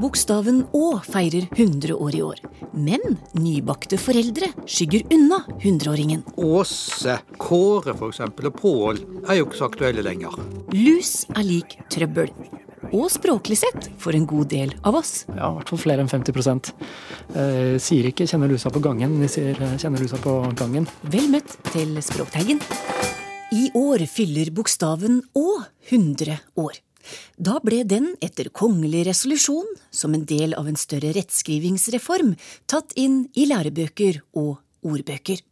Bokstaven Å feirer 100 år i år. Men nybakte foreldre skygger unna hundreåringen. Åse, Kåre f.eks. og Pål er jo ikke så aktuelle lenger. Lus er lik trøbbel. Og språklig sett for en god del av oss. Ja, i hvert fall flere enn 50 eh, Sier ikke 'kjenner lusa på gangen', de sier eh, 'kjenner lusa på gangen'. Vel møtt til Språkteigen. I år fyller bokstaven Å 100 år. Da ble den, etter kongelig resolusjon, som en del av en større rettskrivingsreform, tatt inn i lærebøker og ordbøker.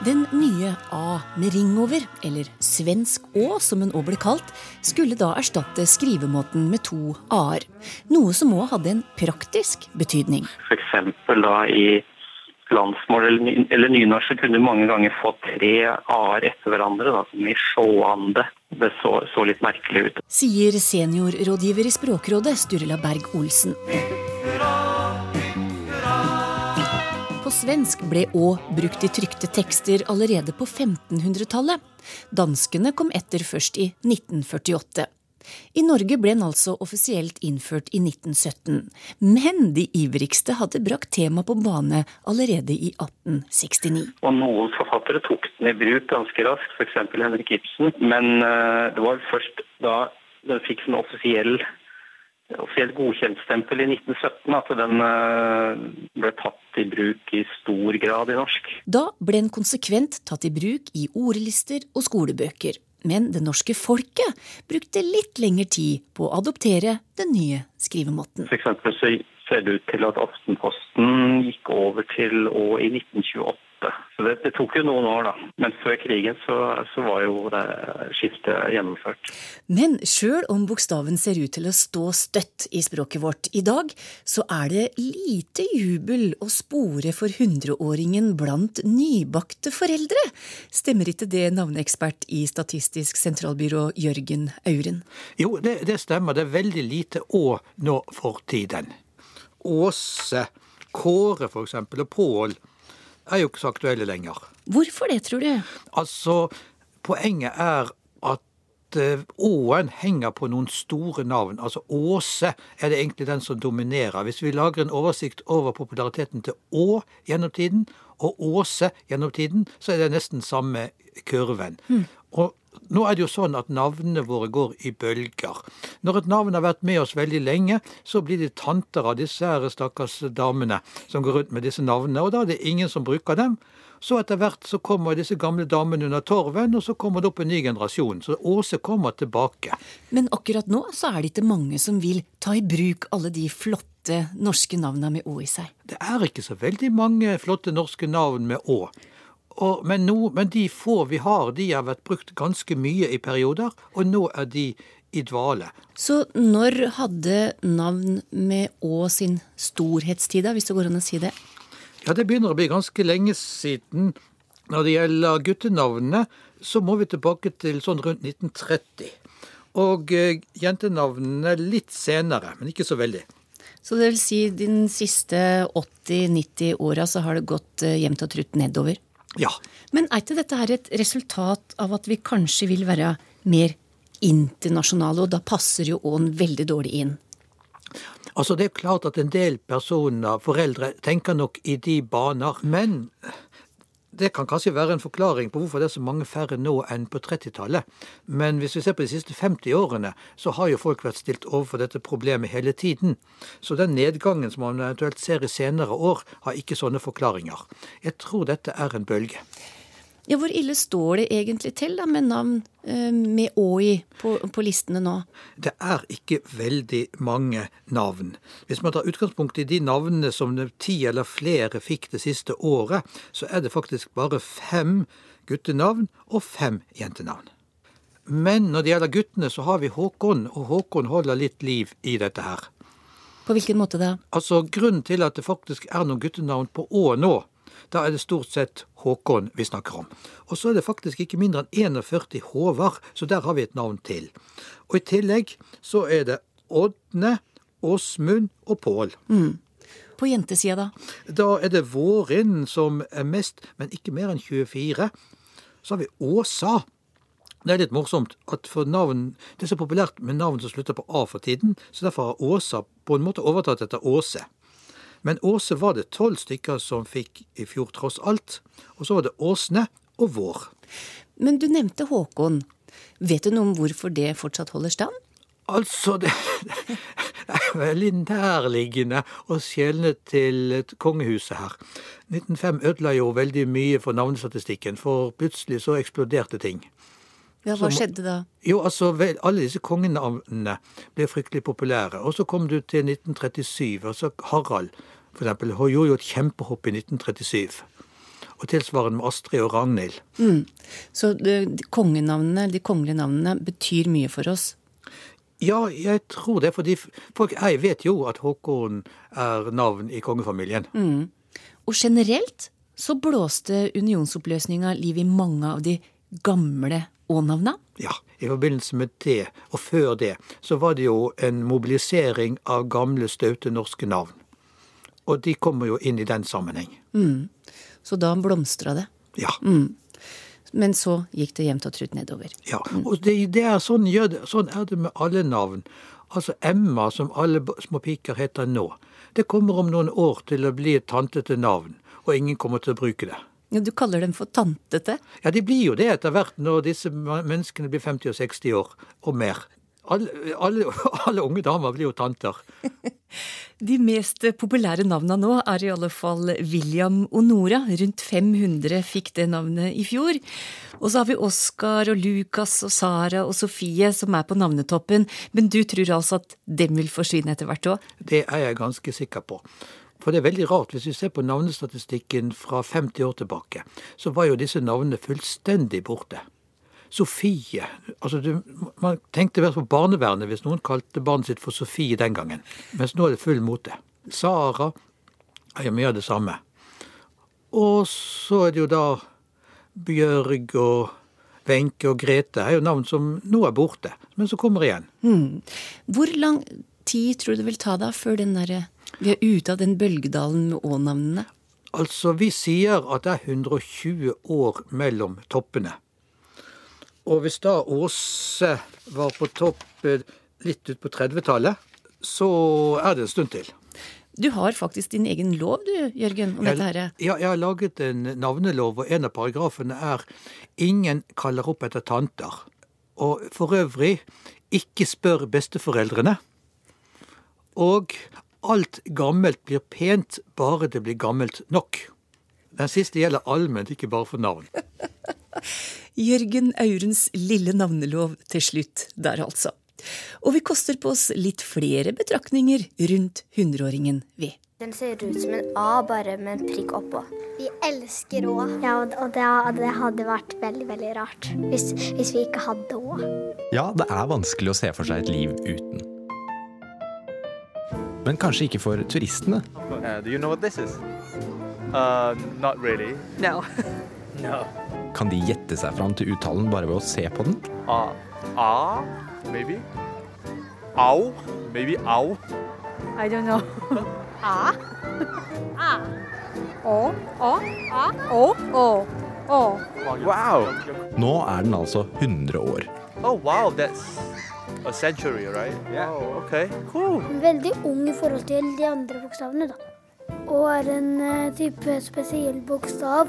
Den nye A med ring over, eller svensk Å som hun òg ble kalt, skulle da erstatte skrivemåten med to a-er. Noe som òg hadde en praktisk betydning. F.eks. da i landsmål eller, eller nynorsk kunne du mange ganger få tre a-er etter hverandre, da, som i sjåande. Det så, så litt merkelig ut. Sier seniorrådgiver i Språkrådet, Sturla Berg Olsen. På svensk ble Å brukt i trykte tekster allerede på 1500-tallet. Danskene kom etter først i 1948. I Norge ble den altså offisielt innført i 1917, men de ivrigste hadde brakt temaet på bane allerede i 1869. Og noen forfattere tok den i bruk ganske raskt, f.eks. Henrik Ibsen. Men uh, det var først da den fikk sin offisiell offisiell godkjentstempel i 1917 at den uh, ble tatt i bruk i stor grad i norsk. Da ble den konsekvent tatt i bruk i ordlister og skolebøker. Men det norske folket brukte litt lengre tid på å adoptere den nye skrivemåten. For så ser det ut til at Aftenposten gikk over til Å i 1928. Så det, det, tok jo noen år, da. Men før krigen så, så var jo det skiftet gjennomført. Men sjøl om bokstaven ser ut til å stå støtt i språket vårt i dag, så er det lite jubel å spore for hundreåringen blant nybakte foreldre. Stemmer ikke det, navneekspert i Statistisk sentralbyrå Jørgen Auren? Jo, det, det stemmer. Det er veldig lite å nå for tiden. Åse, Kåre for eksempel, og Pål er jo ikke så aktuelle lenger. Hvorfor det, tror du? Altså, poenget er at Åen henger på noen store navn. Altså Åse er det egentlig den som dominerer. Hvis vi lager en oversikt over populariteten til Å gjennom tiden, og Åse gjennom tiden, så er det nesten samme kurven. Mm. Og nå er det jo sånn at navnene våre går i bølger. Når et navn har vært med oss veldig lenge, så blir de tanter av disse her stakkars damene som går rundt med disse navnene, og da er det ingen som bruker dem. Så etter hvert så kommer disse gamle damene under torven, og så kommer det opp en ny generasjon. Så Åse kommer tilbake. Men akkurat nå så er det ikke mange som vil ta i bruk alle de flotte norske navnene med Å i seg. Det er ikke så veldig mange flotte norske navn med Å. Og, men, no, men, de få vi har, de har vært brukt ganske mye i perioder, og nå er de i dvale. Så når hadde navn med Å sin storhetstid, da, hvis det går an å si det? Ja, det begynner å bli ganske lenge siden. Når det gjelder guttenavnene, så må vi tilbake til sånn rundt 1930. Og eh, jentenavnene litt senere, men ikke så veldig. Så det vil si de siste 80-90 åra så har det gått eh, jevnt og trutt nedover? Ja. Men er ikke dette her et resultat av at vi kanskje vil være mer internasjonale, og da passer jo Ån veldig dårlig inn? Altså Det er klart at en del personer, foreldre, tenker nok i de baner. Men det kan kanskje være en forklaring på hvorfor det er så mange færre nå enn på 30-tallet. Men hvis vi ser på de siste 50 årene, så har jo folk vært stilt overfor dette problemet hele tiden. Så den nedgangen som man eventuelt ser i senere år, har ikke sånne forklaringer. Jeg tror dette er en bølge. Ja, Hvor ille står det egentlig til da, med navn eh, med Å i på, på, listene nå? Det er ikke veldig mange navn. Hvis man tar utgangspunkt i de navnene som ti eller flere fikk det siste året, så er det faktisk bare fem guttenavn og fem jentenavn. Men når det gjelder guttene, så har vi Håkon, og Håkon holder litt liv i dette her. På hvilken måte da? Altså, Grunnen til at det faktisk er noen guttenavn på Å nå, da er det stort sett Håkon vi snakker om. Og så er det faktisk ikke mindre enn 41 Håvard, så der har vi et navn til. Og i tillegg så er det Ådne, Åsmund og Pål. Mm. På jentesida, da? Da er det Vårin som er mest, men ikke mer enn 24. Så har vi Åsa. Det er litt morsomt at for navn, det er så populært med navn som slutter på A for tiden, så derfor har Åsa på en måte overtatt etter Åse. Men Åse var det tolv stykker som fikk i fjor, tross alt. Og så var det Åsne og Vår. Men du nevnte Håkon. Vet du noe om hvorfor det fortsatt holder stand? Altså, det, er veldig nærliggende å skjelne til kongehuset her. 1905 ødela jo veldig mye for navnestatistikken, for plutselig så eksploderte ting. Ja, Hva Som- skjedde da? Jo, altså, vel, alle disse kongenavnene ble fryktelig populære. Og så kom du til 1937, altså Harald for eksempel, hun gjorde jo et kjempehopp i 1937. Og tilsvarende med Astrid og Ragnhild. Så de, de kongenavnene, de kongelige navnene betyr mye for oss. Ja, jeg tror det, fordi folk jeg vet jo at Håkon er navn i kongefamilien. Og generelt så blåste unionsoppløsninga liv i mange av de gamle å-navna. Ja, i forbindelse med det, og før det, så var det jo en mobilisering av gamle, staute norske navn. Og de kommer jo inn i den sammenheng. Så da blomstra det. Ja. Men så gikk det jevnt og trutt nedover. Ja, og det, det er sånn, sånn er det med alle navn. Altså Emma, som alle små piker heter nå, det kommer om noen år til å bli et tantete navn, og ingen kommer til å bruke det. Ja, du kaller dem for tantete. Ja, de blir jo det etter hvert når disse menneskene blir 50 og 60 år og mer. Alle, alle, alle unge damer blir jo tanter. De mest populære navna nå er i alle fall William og Nora. Rundt 500 fikk det navnet i fjor. Og så har vi Oskar og Lukas og Sara og Sofie som er på navnetoppen. Men du tror altså at dem vil forsvinne etter hvert òg? Det er jeg ganske sikker på. For det er veldig rart, hvis vi ser på navnestatistikken fra 50 år tilbake, så var jo disse navnene fullstendig borte. Sofie altså du, Man tenkte vel på barnevernet hvis noen kalte barnet sitt for Sofie den gangen. Mens nå er det full mote. Sara er jo mye av det samme. Og så er det jo da Bjørg og Wenche og Grete er jo navn som nå er borte, men som kommer igjen. Hvor lang tid tror du det vil ta da før den derre vi er ute av den bølgedalen med å-navnene? Altså, vi sier at det er 120 år mellom toppene. Og hvis da Åse var på topp eh, litt ut på 30-tallet, så er det en stund til. Du har faktisk din egen lov du, Jørgen, om dette herre. Ja, jeg har laget en navnelov, og en av paragrafene er 'ingen kaller opp etter tanter'. Og for øvrig, ikke spør besteforeldrene. Og alt gammelt blir pent bare det blir gammelt nok. Den siste gjelder allment, ikke bare for navn. Jørgen Aurens lille navnelov til slutt der, altså. Og vi koster på oss litt flere betraktninger rundt hundreåringen, vi. Den ser ut som en A, bare med en prikk oppå. Vi elsker Å. Ja, og det, det hadde vært veldig, veldig rart hvis, hvis vi ikke hadde Å. Ja, det er vanskelig å se for seg et liv uten. Men kanskje ikke for turistene. Uh, you know what this is? Uh, really. No. No. Kan de gjette seg fram til uttalen bare ved å se på den? Uh, uh, maybe. Au. maybe au. I don't know. A. A. Å. Å. A. Å. Å. Wow. Nå er den altså 100 år. Oh wow, that's a century, right? Yeah. Oh, okay, cool. Veldig ung i forhold til de andre bokstavene, da. Å er en eh, type spesiell bokstav.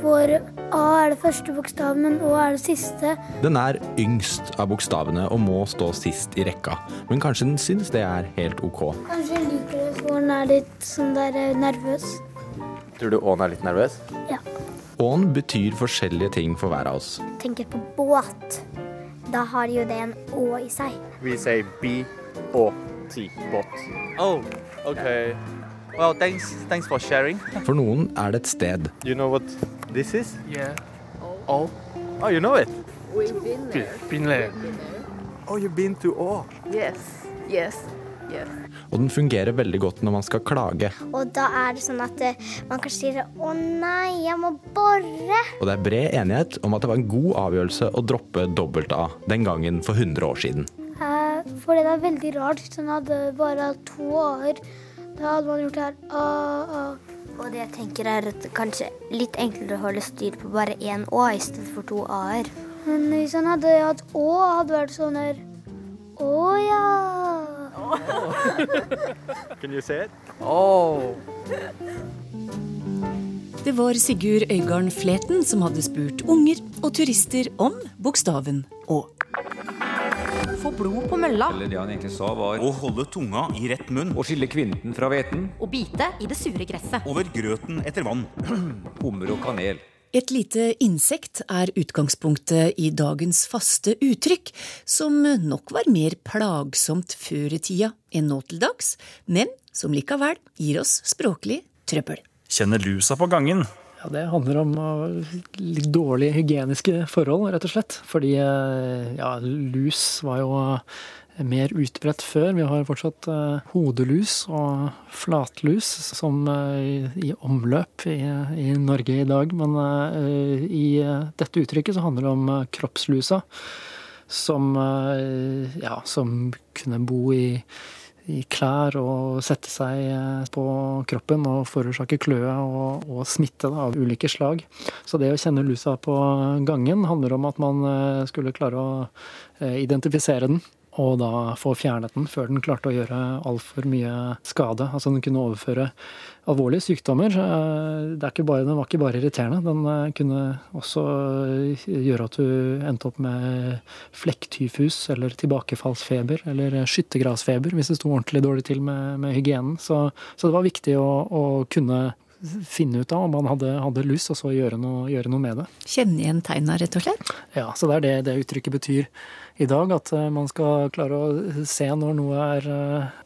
For A er det første bokstav, men Å er det siste. Den er yngst av bokstavene og må stå sist i rekka, men kanskje den syns det er helt ok. Kanskje jeg liker det for den er litt sånn der eh, nervøs. Tror du Ån er litt nervøs? Ja. Ån betyr forskjellige ting for hver av oss. Tenker på båt. Da har jo det en Å i seg. We say B-O-T, bot. Oh, okay. Well, thanks, thanks for sharing. For noen er det et sted, You know what this is? Yeah. Oh. Oh, you know it? We've been there. Been there. Oh, you've been to Å. Yes. Yes. Yes. og den fungerer veldig godt når man skal klage. Og da er det sånn at eh, man kanskje sier 'Å nei, jeg må bore'. Og det er bred enighet om at det var en god avgjørelse å droppe dobbelt-A den gangen for 100 år siden. Eh, for det er veldig rart hvis man hadde bare to a-er. Da hadde man gjort det her a, a. Og det jeg tenker er at kanskje litt enklere å holde styr på bare én Å i stedet for to A-er. Men hvis han hadde hatt Å, hadde vært sånn her Å ja. Can you say it? Oh. Det var Sigurd Øygarden Fleten som hadde spurt unger og turister om bokstaven Å. Få blod på mølla. Eller det han egentlig sa var Å holde tunga i rett munn. Å skille kvinten fra hveten. Å bite i det sure gresset. Over grøten etter vann. Hummer og kanel. Et lite insekt er utgangspunktet i dagens faste uttrykk, som nok var mer plagsomt før i tida enn nå til dags, men som likevel gir oss språklig trøbbel. Kjenner lusa på gangen. Ja, Det handler om uh, litt dårlige hygieniske forhold, rett og slett. Fordi uh, ja, lus var jo mer utbredt før. Vi har fortsatt hodelus og flatlus som i omløp i, i, Norge i dag. Men i dette uttrykket så handler det om kroppslusa, som, ja, som kunne bo i i klær og sette seg på kroppen og forårsake kløe og, og smitte av ulike slag. Så det å kjenne lusa på gangen handler om at man skulle klare å identifisere den. Og da få fjernet den før den klarte å gjøre altfor mye skade. Altså den kunne overføre alvorlige sykdommer. Det ikke bare, den var ikke bare irriterende, den kunne også gjøre at du endte opp med flekktyfus eller tilbakefallsfeber eller skyttergrasfeber hvis det sto ordentlig dårlig til med, med hygienen. Så, så, det var viktig å, å kunne finne ut av om man hadde, hadde lus, og så gjøre noe, gjøre noe, med det. Kjenne igjen tegna, rett og slett? Ja, så det er det det uttrykket betyr i dag. At man skal klare å se når noe er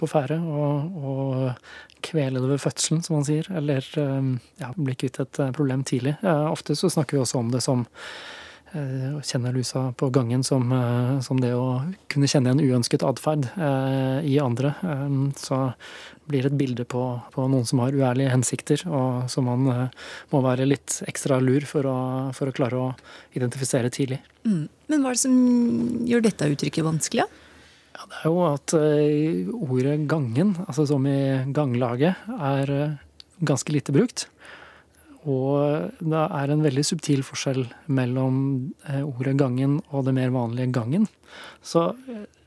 på ferde, og, og kvele det ved fødselen, som man sier. Eller ja, bli kvitt et problem tidlig. Ofte så snakker vi også om det som kjenne lusa på gangen som, som, det å kunne kjenne en uønsket atferd i andre. Så blir det et bilde på, på, noen som har uærlige hensikter, og som man må være litt ekstra lur for å, for å klare å identifisere tidlig. Mm. Men hva er det som gjør dette uttrykket vanskelig? Ja? Ja, det er jo at ordet gangen, altså som i ganglaget, er ganske lite brukt. Og det er en veldig subtil forskjell mellom ordet gangen og det mer vanlige gangen. Så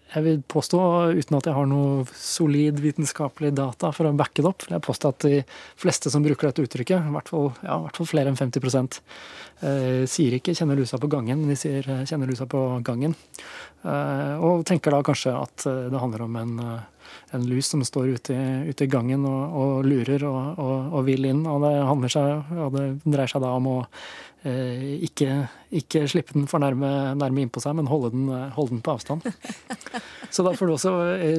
jeg vil påstå, uten at jeg har noe solid vitenskapelig data for å backe det opp, vil jeg påstå at de fleste som bruker dette uttrykket, i hvert fall, ja, i hvert fall flere enn 50 eh, sier ikke 'kjenner lusa på gangen', men de sier 'kjenner lusa på gangen'. Eh, og tenker da kanskje at det handler om en en lus som står ute ute i gangen og, og lurer og, og, og, vil inn. Og det, seg, og det dreier seg da om å eh, ikke, ikke, slippe den for nærme, nærme innpå seg, men holde den, holde den, på avstand. Så da får du også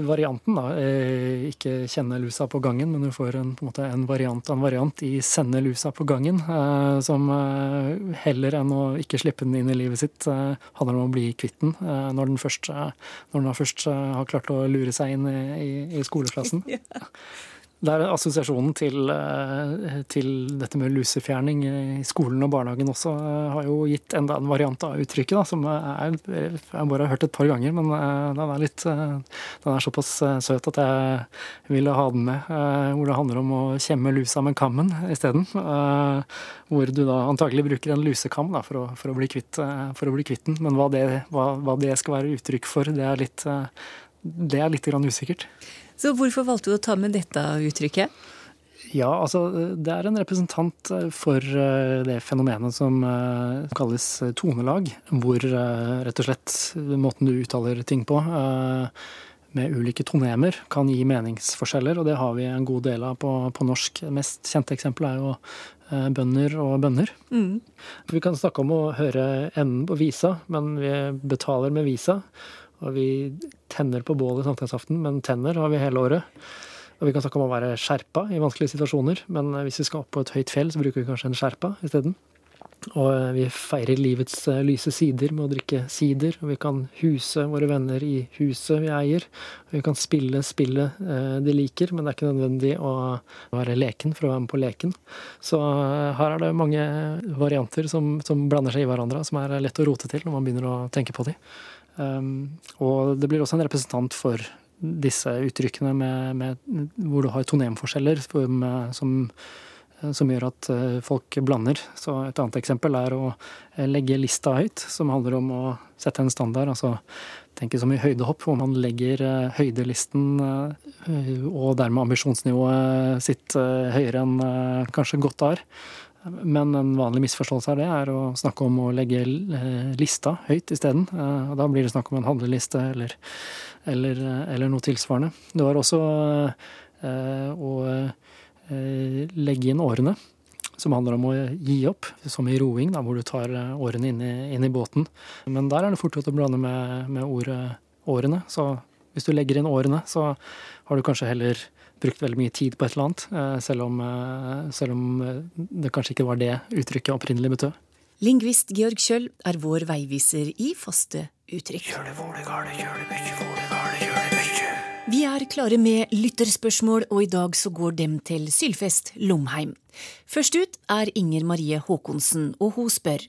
varianten, da. Eh, ikke kjenne lusa på gangen, men du får en, en, måte, en variant av en variant i sende lusa på gangen. Eh, som eh, heller enn å ikke slippe den inn i livet sitt, eh, handler om å bli kvitt den når den først, når den først har klart å lure seg inn i, i skoleklassen. ja. er assosiasjonen til, til, dette med lusefjerning i skolen og barnehagen også har jo gitt enda en variant av uttrykket, da, som er, jeg bare har hørt et par ganger, men den er, litt, den er såpass søt at jeg ville ha den med. Hvor det handler om å kjemme lusa med kammen isteden. Hvor du da antagelig bruker en lusekam da, for, å, for, å bli kvitt, for å bli kvitt den. Men hva det, hva, hva det skal være uttrykk for, det er litt det er litt usikkert. Så hvorfor valgte du å ta med dette uttrykket? Ja, altså det er en representant for det fenomenet som kalles tonelag. Hvor rett og slett måten du uttaler ting på med ulike tonemer kan gi meningsforskjeller, og det har vi en god del av på, på norsk. Det mest kjente eksempelet er jo bønder og bønner. Mm. Vi kan snakke om å høre enden på visa, men vi betaler med visa. Og vi tenner på bålet sankthansaften, men tenner har vi hele året. Og vi kan snakke om å være skjerpa i vanskelige situasjoner, men hvis vi skal opp på et høyt fjell, så bruker vi kanskje en skjerpa isteden. Og vi feirer livets lyse sider med å drikke sider. Og vi kan huse våre venner i huset vi eier. Og vi kan spille spillet de liker, men det er ikke nødvendig å være leken for å være med på leken. Så her er det mange varianter som, som blander seg i hverandre, som er lett å rote til når man begynner å tenke på dem. Um, og det blir også en representant for disse uttrykkene med, med, hvor du har tonemforskjeller som, som eh, som gjør at eh, folk blander. Så et annet eksempel er å eh, legge lista høyt, som handler om å sette en standard. Altså tenke som i høydehopp, hvor man legger høydelisten og dermed ambisjonsnivået sitt høyere enn kanskje godt er. Men en vanlig misforståelse av det er å snakke om å legge lista høyt isteden. Da blir det snakk om en handleliste eller, eller, eller noe tilsvarende. Det var også å Eh, legge inn årene, som handler om å gi opp, som i roing, da, hvor du tar eh, årene inn i, inn i, båten. Men der er det fort gjort å blande med, med ordet årene. Så hvis du legger inn årene, så har du kanskje heller brukt veldig mye tid på et eller annet, eh, selv om, selv om det kanskje ikke var det uttrykket opprinnelig betød. Lingvist Georg Kjøll er vår veiviser i faste uttrykk. Gjør det, hvor det, går, det gjør det, mye, hvor det, går, det gjør det, vi er klare med lytterspørsmål, og i dag så går dem til Sylfest Lomheim. Først ut er Inger Marie Haakonsen, og hun spør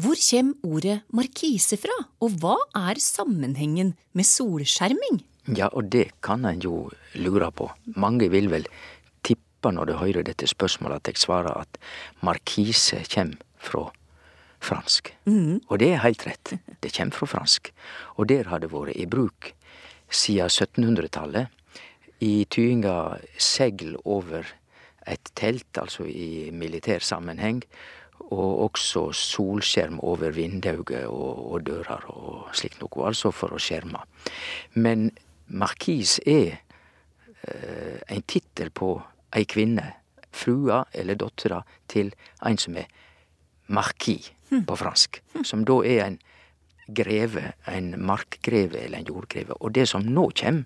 hvor kommer ordet markise fra, og hva er sammenhengen med solskjerming? Ja, og det kan en jo lure på. Mange vil vel tippe når de hører dette spørsmålet at jeg svarer at markise kommer fra fransk. Mm. Og det er helt rett. Det kommer fra fransk. Og der har det vært i bruk siden 1700-tallet. I tyinga segl over et telt, altså i militær sammenheng. Og også solskjerm over vindauget og, og dører og slikt noe, altså for å skjerme. Men markis er eh, en tittel på ei kvinne, frua eller dattera til en som er markis hm. på fransk. Som da er en greve, en markgreve eller en jordgreve. Og det som nå kjem,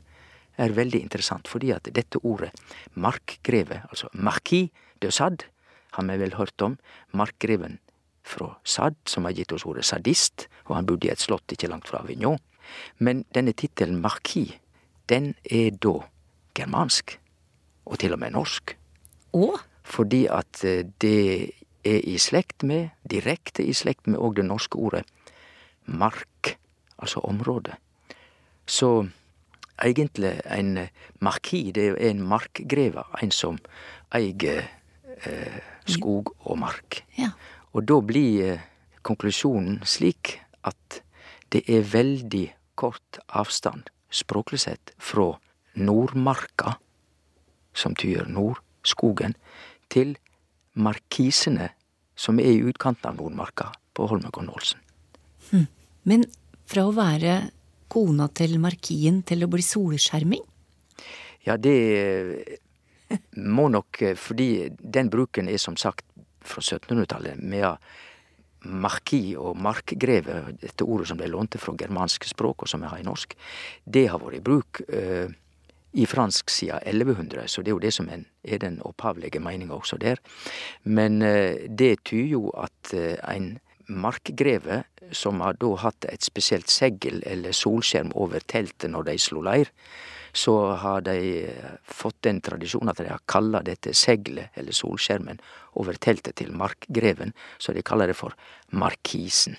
er veldig interessant, fordi at dette ordet markgreve, altså marquis de Sade, har vi vel hørt om. Markgreven fra Sade, som har gitt oss ordet sadist, og han bodde i et slott ikke langt fra Avignon. Men denne tittelen marquis, den er da germansk, og til og med norsk. Og? Fordi at eh, det er i slekt med, direkte i slekt med òg det norske ordet mark, altså område. Så egentlig en marki, det er en markgreve, en som eier eh, skog og mark. Ja. Og da blir eh, konklusjonen slik at det er veldig kort avstand, språklig sett, fra Nordmarka, som tyder Nordskogen, til markisene, som er i utkanten av Nordmarka, på Holmenkollen Olsen. Hm. Men fra å være kona til markien til å bli solskjerming? Ja, det må nok Fordi den bruken er som sagt fra 1700-tallet. Med marki og markgreve, dette ordet som ble lånte fra germanske språk, og som vi har i norsk, det har vært i bruk uh, i fransk siden 1100, så det er jo det som er den opphavlige meninga også der. Men uh, det tyder jo at uh, en markgreve, som har da hatt et spesielt segl eller solskjerm over teltet når de slo leir, så har de eh, fått den tradisjonen at de har kalla dette seglet, eller solskjermen, over teltet til markgreven, så de kaller det for markisen,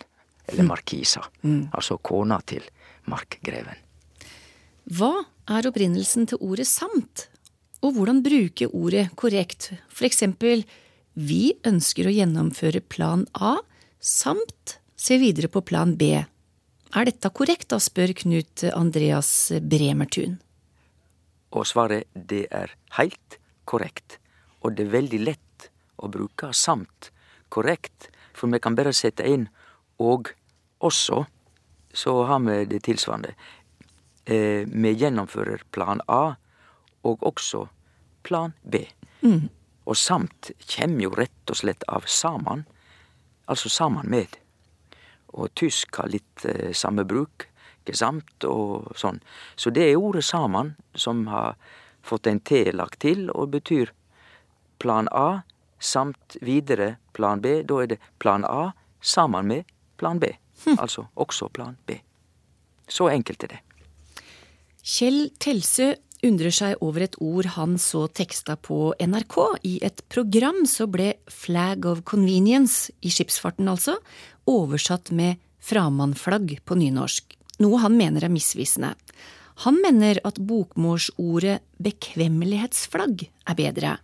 eller mm. markisa. Mm. Altså kona til markgreven. Hva er opprinnelsen til ordet samt, og hvordan bruke ordet korrekt? For eksempel, vi ønsker å gjennomføre plan A, samt se videre på plan B. Er dette korrekt, da, spør Knut Andreas Bremertun. Og svaret det er heilt korrekt, og det er veldig lett å bruke samt korrekt, for vi kan bare sette inn og også, så har vi det tilsvarende. Eh, gjennomfører plan A og også plan B. Mm. Og samt kommer jo rett og slett av saman altså sammen med. Og tysk har litt eh, samme bruk, gesamt og sånn. Så det er ordet saman som har fått en T lagt til, og betyr plan A samt videre plan B. Da er det plan A sammen med plan B. Hm. Altså også plan B. Så enkelt er det. Kjell Telse undrer seg over et ord han så teksta på NRK. I et program så ble 'flag of convenience', i skipsfarten altså, oversatt med 'framannflagg' på nynorsk, noe han mener er misvisende. Han mener at bokmålsordet 'bekvemmelighetsflagg' er bedre.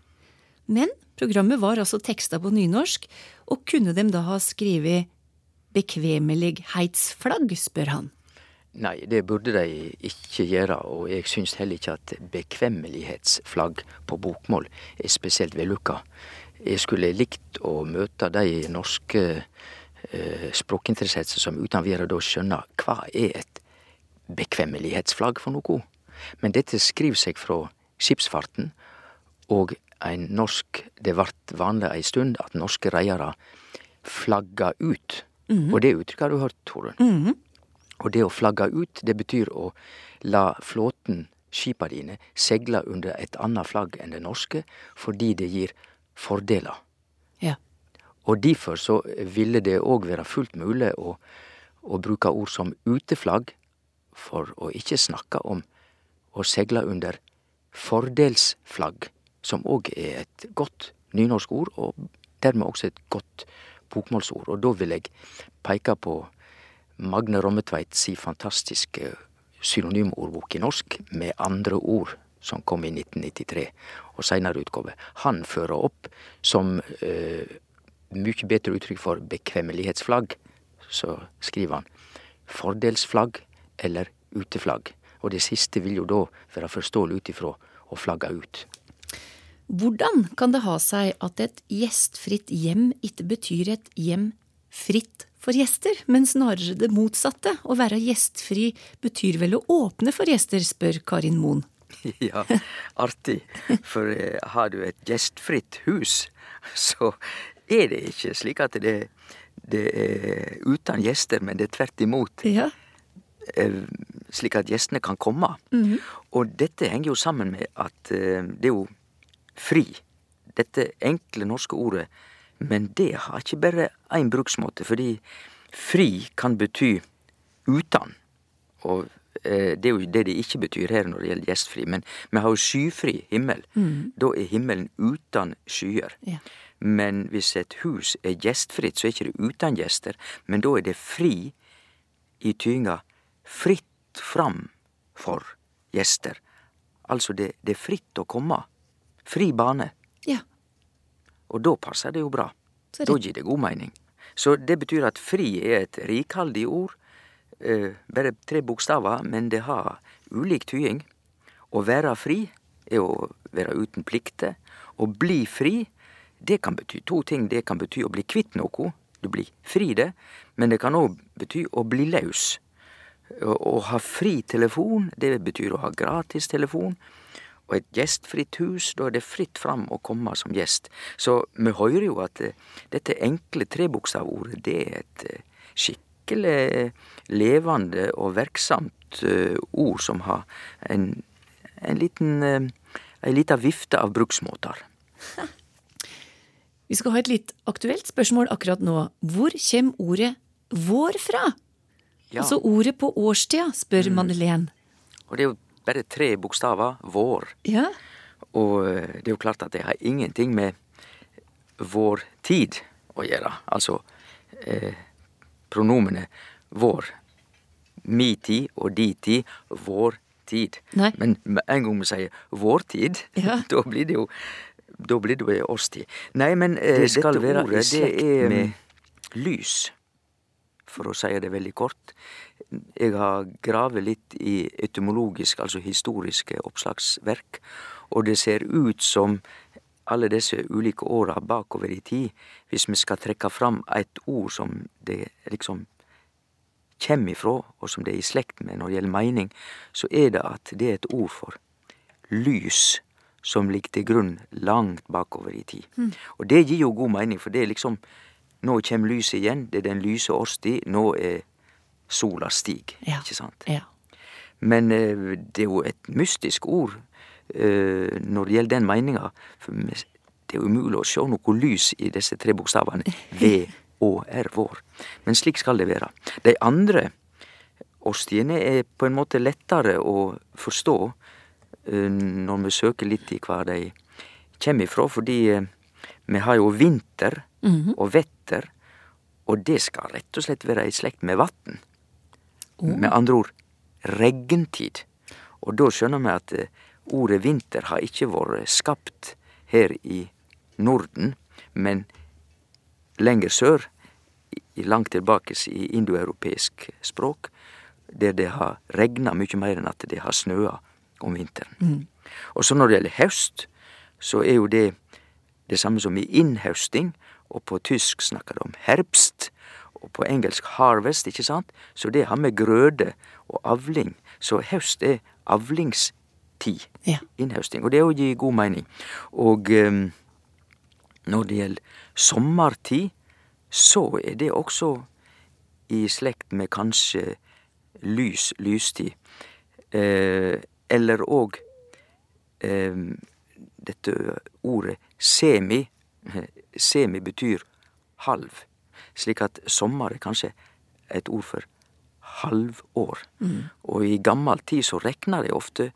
Men Programmet var altså teksta på nynorsk, og kunne dem da ha skrevet bekvemmelighetsflagg, spør han. Nei, det burde de ikke gjøre, og jeg syns heller ikke at bekvemmelighetsflagg på bokmål er spesielt vellykka. Jeg skulle likt å møte de norske språkinteresserte som uten videre da skjønner hva er et bekvemmelighetsflagg for noe. Men dette skriver seg fra skipsfarten, og ein norsk Det vart vanlig ei stund at norske reiarar flagga ut. Mhm. Og det uttrykket har du hørt, Torunn. Mhm. Og det å flagge ut, det betyr å la flåten, skipa dine, segle under et annet flagg enn det norske, fordi det gir fordeler. Og derfor så ville det òg være fullt mulig å, å bruke ord som uteflagg, for å ikke snakke om å segle under fordelsflagg, som òg er et godt nynorsk ord, og dermed også et godt bokmålsord. Og da vil jeg peke på Magne Rommetveit si fantastiske synonymordbok i norsk med andre ord som kom i 1993 og seinere utgave. Han fører opp som eh, mykje bedre uttrykk for bekvemmelighetsflagg, så skriver han fordelsflagg eller uteflagg. Og det siste vil jo da være forståelig ut ifra å flagge ut. Hvordan kan det ha seg at et gjestfritt hjem ikke betyr et hjem fritt for gjester, men snarere det motsatte? Å være gjestfri betyr vel å åpne for gjester, spør Karin Moen. Ja, artig. For eh, har du et gjestfritt hus, så er det ikke slik at det, det er uten gjester, men det er tvert imot. Ja. Eh, Slik at gjestene kan komme. Mhm. Og dette henger jo sammen med at eh, det er jo fri. Dette enkle norske ordet. Men det har ikke bare én bruksmåte, fordi fri kan bety uten. Og det er jo det det ikke betyr her når det gjelder gjestfri. Men vi har jo skyfri himmel. Mm. Da er himmelen uten skyer. Ja. Men hvis et hus er gjestfritt, så er ikke det uten gjester. Men da er det fri i tyinga fritt fram for gjester. Altså, det, det er fritt å komme. Fri bane. Ja. Og da passer det jo bra. Det... Da gir det god mening. Så det betyr at fri er et rikhaldig ord. Eh, bare tre bokstaver, men det har ulik tyding. Å være fri er å være uten plikter. Å bli fri, det kan bety to ting. Det kan bety å bli kvitt noe. Du blir fri det. Men det kan òg bety å bli løs. Å, ha fri telefon, det betyr å ha gratis telefon. Og et gjestfritt hus, da er det fritt fram å komme som gjest. Så vi hører jo at eh, dette enkle trebokstavordet, det er et eh, skikkelig eh, levende og verksamt eh, ord som har en, en liten eh, ei lita vifte av bruksmåter. Vi skal ha et litt aktuelt spørsmål akkurat nå. Hvor kommer ordet vår fra? Ja. Altså ordet på årstida, spør Madeleine. Og det er jo bare tre bokstaver. Vår. Ja. Og eh, det er jo klart at det har ingenting med vår tid å gjøre. Altså eh, pronomene vår. Mi tid og di tid. Vår tid. Nei. Men med en gang vi sier vår tid, Ja. da blir det jo da blir det jo årstid. Nei, men eh, Det skal dette være ordet, det er med lys. For å si det veldig kort. Jeg har gravet litt i etymologisk, altså historiske oppslagsverk, og det ser ut som alle disse ulike åra bakover i tid, hvis vi skal trekke fram et ord som det liksom kjem ifrå, og som det er i slekt med når det gjelder meining, så er det at det er et ord for lys som ligger til grunn langt bakover i tid. Mm. Og det gir jo god mening, for det er liksom Nå kjem lyset igjen, det er den lyse årstid, nå er sola stig, ikke sant? Ja. Men eh, det er jo et mystisk ord når det gjelder den meninga. For det er umulig å sjå noe lys i disse tre bokstavene. V, Å, R, vår. Men slik skal det være. De andre årstidene er på en måte lettere å forstå eh, når vi søker litt i hva de kjem ifra, fordi eh, vi har jo vinter Mhm. og vetter, og det skal rett og slett være i slekt med vatn. Med andre ord regntid. Og da skjønner vi at ordet vinter har ikke vært skapt her i Norden, men lenger sør, langt tilbake i indoeuropeisk språk, der det har regna mye mer enn at det har snøa om vinteren. Mm. Og så når det gjelder høst, så er jo det det samme som i innhøsting, og på tysk snakker de om herbst, og på engelsk harvest, ikke sant? Så det har med grøde og avling. Så høst er avlingstid. Ja. Innhøsting. Og det òg gir god mening. Og um, når det gjelder sommertid, så er det også i slekt med kanskje lys, lystid. Eh, eller òg eh, dette ordet semi. Semi betyr halv. Slik at sommer er kanskje et ord for halvår. Mm. Og i gammel tid så rekna de ofte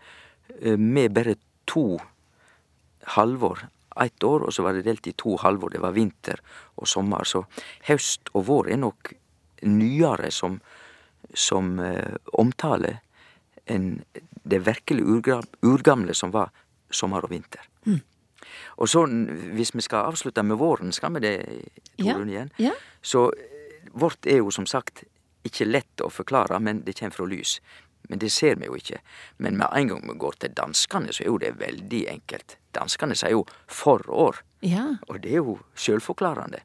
med bare to halvår. Ett år, og så var det delt i to halvår. Det var vinter og sommer. Så høst og vår er nok nyere som, som eh, omtale enn det virkelig urgamle som var sommer og vinter. Mm. Og så, hvis vi skal avslutte med våren, skal vi det, Ja, igjen? ja. Så eh, vårt er jo som sagt ikke lett å forklare, men det kommer fra lys. Men det ser vi jo ikke. Men med en gang vi går til danskene, så er jo det veldig enkelt. Danskene sier jo forår, Ja. og det er jo sjølforklarende.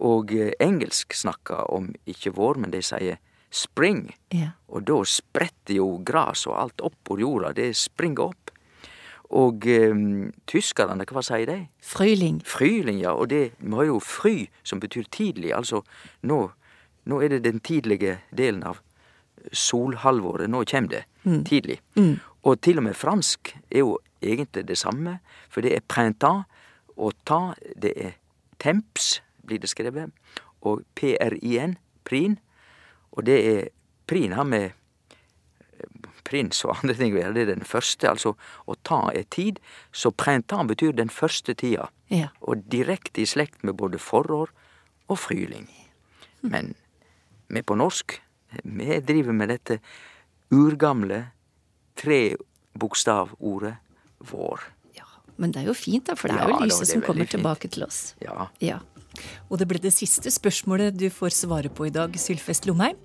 Og eh, engelsk snakker om ikke vår, men de sier spring. Ja. Og da spretter jo gras og alt opp på jorda. Det springer opp. Og um, tyskerne, hva sier de? Fryling. Fryling, ja. Og det, vi har jo fry, som betyr tidlig. Altså, nå, nå er det den tidlige delen av solhalvåret. Nå kommer det. Mm. Tidlig. Mm. Og til og med fransk er jo egentlig det samme, for det er printemps, og ta, det er temps, blir det skrevet, og PRIN, prin, og det er Prin har med eh, prins og andre ting å gjøre, det er den første, altså å ta er tid, så printemps betyr den første tida, Ja. og direkte i slekt med både forår og fryling. Men med på norsk, vi driver med dette urgamle trebokstavordet vår. Ja, Men det er jo fint, da, for det er jo ja, lyset som kommer fint. tilbake til oss. Ja. Ja. Og det ble det siste spørsmålet du får svare på i dag, Sylfest Lomheim.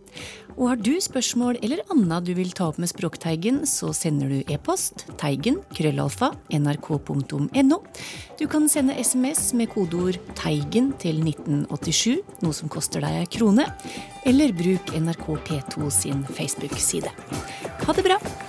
Og har du spørsmål eller annet du vil ta opp med Språkteigen, så sender du e-post teigen krøllalfa nrk.no. Du kan sende SMS med kodeord 'Teigen' til 1987, noe som koster deg ei krone. Eller bruk NRK P2 sin Facebook-side. Ha det bra!